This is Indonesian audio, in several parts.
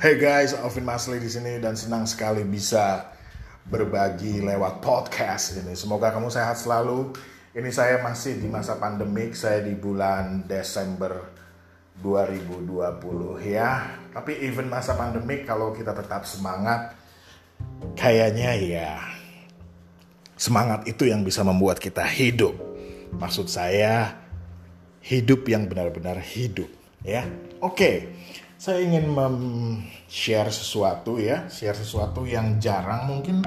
Hey guys, Alvin Masli di sini dan senang sekali bisa berbagi lewat podcast ini. Semoga kamu sehat selalu. Ini saya masih di masa pandemik, saya di bulan Desember 2020 ya. Tapi even masa pandemik kalau kita tetap semangat kayaknya ya semangat itu yang bisa membuat kita hidup. Maksud saya hidup yang benar-benar hidup ya. Oke saya ingin share sesuatu ya, share sesuatu yang jarang mungkin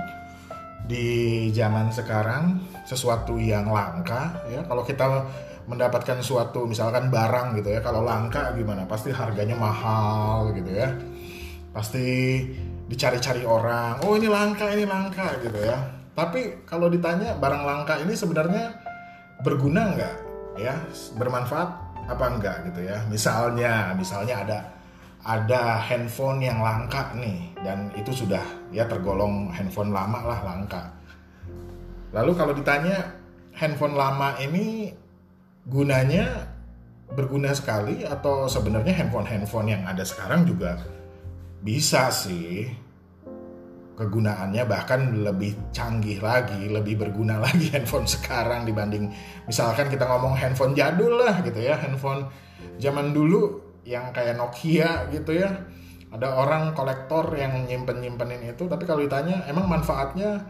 di zaman sekarang, sesuatu yang langka ya. Kalau kita mendapatkan suatu misalkan barang gitu ya, kalau langka gimana? Pasti harganya mahal gitu ya. Pasti dicari-cari orang, oh ini langka, ini langka gitu ya. Tapi kalau ditanya barang langka ini sebenarnya berguna nggak ya, bermanfaat apa enggak gitu ya. Misalnya, misalnya ada ada handphone yang langka nih dan itu sudah ya tergolong handphone lama lah langka. Lalu kalau ditanya handphone lama ini gunanya berguna sekali atau sebenarnya handphone-handphone yang ada sekarang juga bisa sih kegunaannya bahkan lebih canggih lagi, lebih berguna lagi handphone sekarang dibanding misalkan kita ngomong handphone jadul lah gitu ya, handphone zaman dulu yang kayak Nokia gitu ya. Ada orang kolektor yang nyimpen nyimpenin itu tapi kalau ditanya emang manfaatnya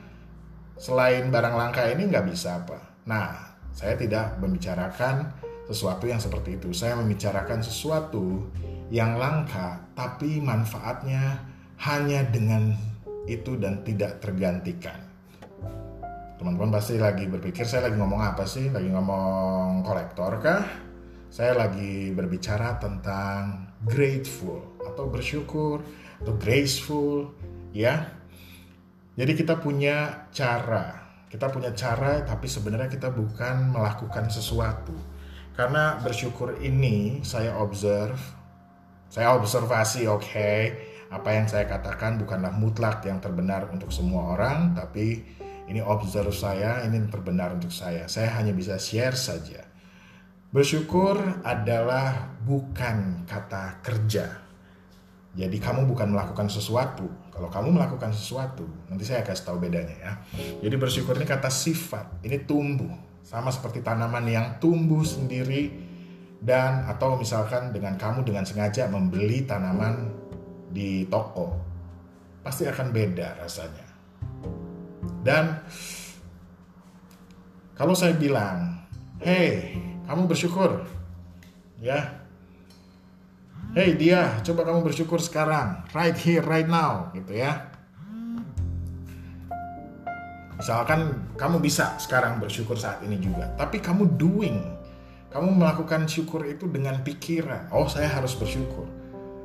selain barang langka ini nggak bisa apa? Nah saya tidak membicarakan sesuatu yang seperti itu. Saya membicarakan sesuatu yang langka tapi manfaatnya hanya dengan itu dan tidak tergantikan. Teman-teman pasti lagi berpikir saya lagi ngomong apa sih? Lagi ngomong kolektor kah saya lagi berbicara tentang grateful atau bersyukur atau graceful ya. Jadi kita punya cara, kita punya cara tapi sebenarnya kita bukan melakukan sesuatu. Karena bersyukur ini saya observe, saya observasi oke, okay, apa yang saya katakan bukanlah mutlak yang terbenar untuk semua orang, tapi ini observe saya, ini terbenar untuk saya. Saya hanya bisa share saja. Bersyukur adalah bukan kata kerja. Jadi kamu bukan melakukan sesuatu. Kalau kamu melakukan sesuatu, nanti saya kasih tahu bedanya ya. Jadi bersyukur ini kata sifat, ini tumbuh. Sama seperti tanaman yang tumbuh sendiri dan atau misalkan dengan kamu dengan sengaja membeli tanaman di toko. Pasti akan beda rasanya. Dan kalau saya bilang, "Hey, kamu bersyukur? Ya. Hey dia coba kamu bersyukur sekarang. Right here right now gitu ya. Misalkan kamu bisa sekarang bersyukur saat ini juga. Tapi kamu doing. Kamu melakukan syukur itu dengan pikiran. Oh saya harus bersyukur.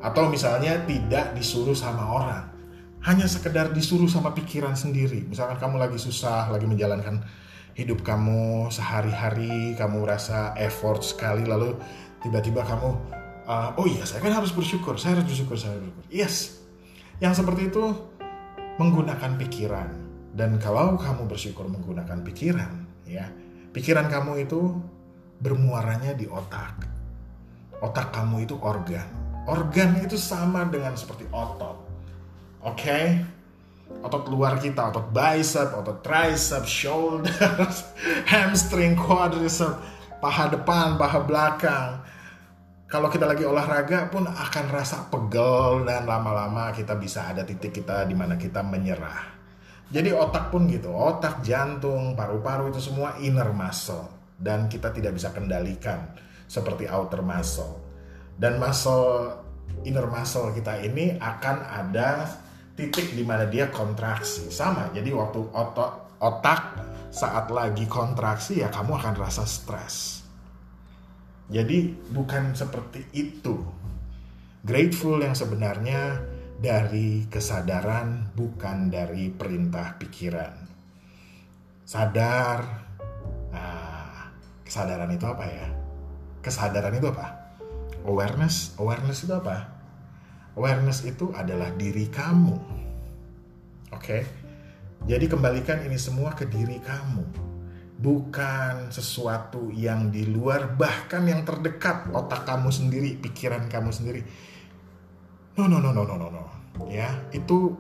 Atau misalnya tidak disuruh sama orang. Hanya sekedar disuruh sama pikiran sendiri. Misalkan kamu lagi susah lagi menjalankan hidup kamu sehari-hari kamu rasa effort sekali lalu tiba-tiba kamu uh, oh iya saya kan harus bersyukur saya harus bersyukur saya harus bersyukur. Yes. Yang seperti itu menggunakan pikiran. Dan kalau kamu bersyukur menggunakan pikiran ya pikiran kamu itu bermuaranya di otak. Otak kamu itu organ. Organ itu sama dengan seperti otot. Oke? okay? Otot luar kita, otot bicep, otot tricep, shoulders, hamstring, quadricep, paha depan, paha belakang. Kalau kita lagi olahraga pun akan rasa pegel dan lama-lama kita bisa ada titik kita di mana kita menyerah. Jadi otak pun gitu, otak, jantung, paru-paru itu semua inner muscle dan kita tidak bisa kendalikan seperti outer muscle. Dan muscle inner muscle kita ini akan ada titik di mana dia kontraksi. Sama jadi waktu otot otak saat lagi kontraksi ya kamu akan rasa stres. Jadi bukan seperti itu. Grateful yang sebenarnya dari kesadaran bukan dari perintah pikiran. Sadar. Nah kesadaran itu apa ya? Kesadaran itu apa? Awareness. Awareness itu apa Awareness itu adalah diri kamu. Oke. Okay? Jadi kembalikan ini semua ke diri kamu. Bukan sesuatu yang di luar bahkan yang terdekat otak kamu sendiri, pikiran kamu sendiri. No, no, no, no, no, no, no. Ya, itu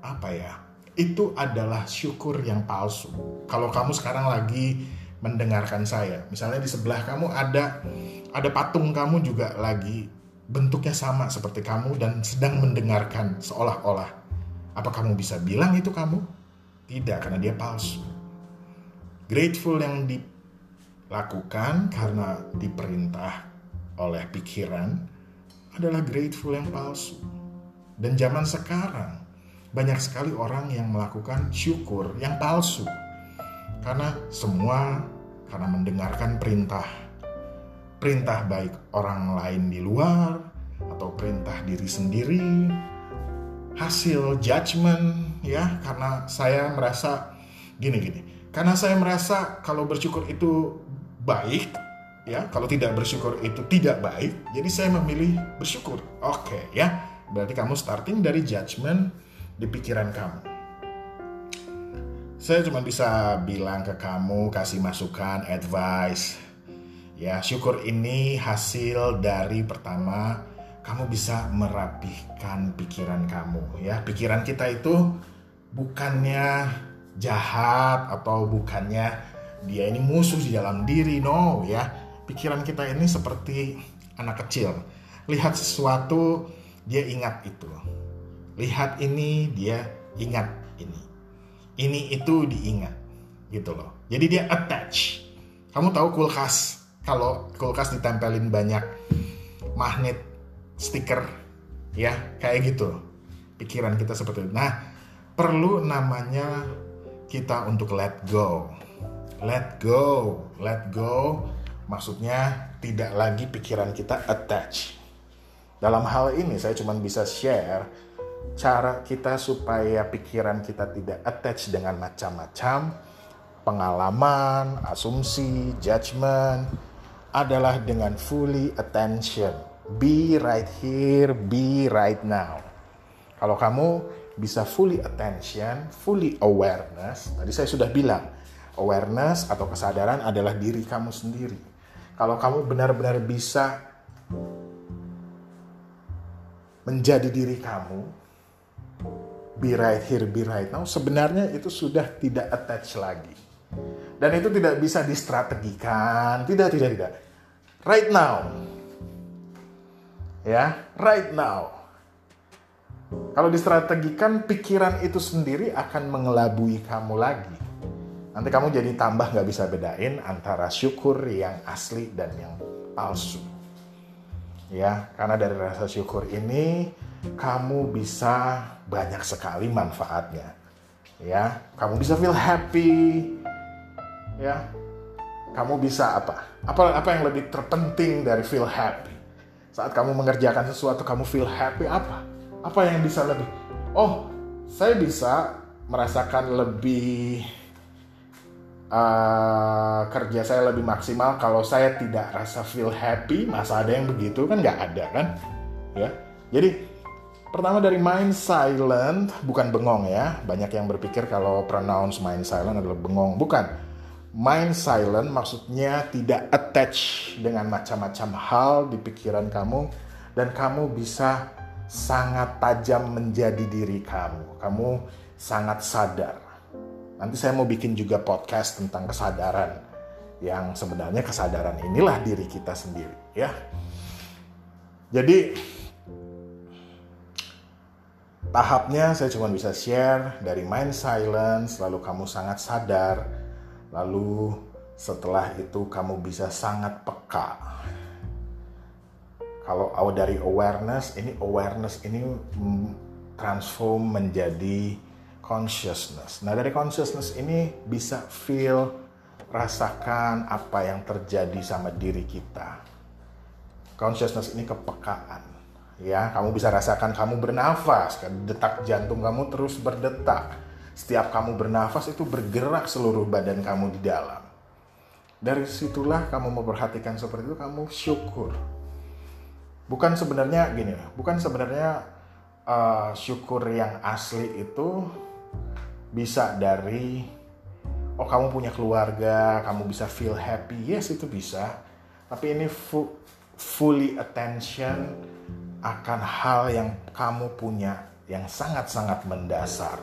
apa ya? Itu adalah syukur yang palsu. Kalau kamu sekarang lagi mendengarkan saya, misalnya di sebelah kamu ada ada patung kamu juga lagi bentuknya sama seperti kamu dan sedang mendengarkan seolah-olah. Apa kamu bisa bilang itu kamu? Tidak, karena dia palsu. Grateful yang dilakukan karena diperintah oleh pikiran adalah grateful yang palsu. Dan zaman sekarang banyak sekali orang yang melakukan syukur yang palsu. Karena semua karena mendengarkan perintah perintah baik orang lain di luar atau perintah diri sendiri hasil judgment ya karena saya merasa gini gini. Karena saya merasa kalau bersyukur itu baik ya kalau tidak bersyukur itu tidak baik jadi saya memilih bersyukur. Oke ya. Berarti kamu starting dari judgment di pikiran kamu. Saya cuma bisa bilang ke kamu kasih masukan advice Ya, syukur ini hasil dari pertama kamu bisa merapihkan pikiran kamu ya. Pikiran kita itu bukannya jahat atau bukannya dia ini musuh di dalam diri, no ya. Pikiran kita ini seperti anak kecil. Lihat sesuatu dia ingat itu. Lihat ini dia ingat ini. Ini itu diingat gitu loh. Jadi dia attach. Kamu tahu kulkas kalau kulkas ditempelin banyak magnet stiker ya kayak gitu. Pikiran kita seperti itu. Nah perlu namanya kita untuk let go. Let go let go. Maksudnya tidak lagi pikiran kita attach. Dalam hal ini saya cuma bisa share cara kita supaya pikiran kita tidak attach dengan macam-macam pengalaman, asumsi, judgment, adalah dengan fully attention. Be right here, be right now. Kalau kamu bisa fully attention, fully awareness, tadi saya sudah bilang, awareness atau kesadaran adalah diri kamu sendiri. Kalau kamu benar-benar bisa menjadi diri kamu, be right here, be right now, sebenarnya itu sudah tidak attach lagi. Dan itu tidak bisa distrategikan, tidak, tidak, tidak right now. Ya, right now. Kalau distrategikan, pikiran itu sendiri akan mengelabui kamu lagi. Nanti kamu jadi tambah nggak bisa bedain antara syukur yang asli dan yang palsu. Ya, karena dari rasa syukur ini kamu bisa banyak sekali manfaatnya. Ya, kamu bisa feel happy. Ya, kamu bisa apa? Apa apa yang lebih terpenting dari feel happy? Saat kamu mengerjakan sesuatu kamu feel happy apa? Apa yang bisa lebih? Oh, saya bisa merasakan lebih uh, kerja saya lebih maksimal kalau saya tidak rasa feel happy. Masa ada yang begitu kan nggak ada kan? Ya, jadi pertama dari mind silent bukan bengong ya. Banyak yang berpikir kalau pronounce mind silent adalah bengong, bukan Mind silent maksudnya tidak attach dengan macam-macam hal di pikiran kamu dan kamu bisa sangat tajam menjadi diri kamu. Kamu sangat sadar. Nanti saya mau bikin juga podcast tentang kesadaran yang sebenarnya kesadaran inilah diri kita sendiri ya. Jadi tahapnya saya cuma bisa share dari mind silence lalu kamu sangat sadar Lalu setelah itu kamu bisa sangat peka. Kalau dari awareness, ini awareness ini transform menjadi consciousness. Nah dari consciousness ini bisa feel, rasakan apa yang terjadi sama diri kita. Consciousness ini kepekaan. Ya, kamu bisa rasakan kamu bernafas, detak jantung kamu terus berdetak setiap kamu bernafas itu bergerak seluruh badan kamu di dalam. Dari situlah kamu memperhatikan seperti itu, kamu syukur. Bukan sebenarnya gini, bukan sebenarnya uh, syukur yang asli itu bisa dari oh kamu punya keluarga, kamu bisa feel happy, yes itu bisa. Tapi ini fu fully attention akan hal yang kamu punya yang sangat-sangat mendasar.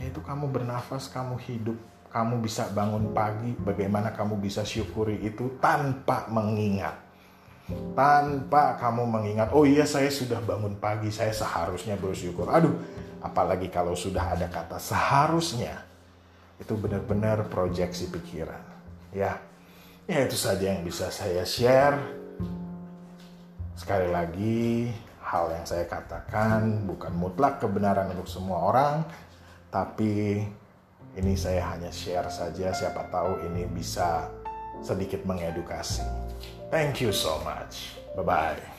Yaitu kamu bernafas, kamu hidup, kamu bisa bangun pagi, bagaimana kamu bisa syukuri itu tanpa mengingat. Tanpa kamu mengingat, oh iya saya sudah bangun pagi, saya seharusnya bersyukur. Aduh, apalagi kalau sudah ada kata seharusnya. Itu benar-benar proyeksi pikiran. Ya, ya itu saja yang bisa saya share. Sekali lagi, hal yang saya katakan bukan mutlak kebenaran untuk semua orang, tapi ini saya hanya share saja, siapa tahu ini bisa sedikit mengedukasi. Thank you so much. Bye bye.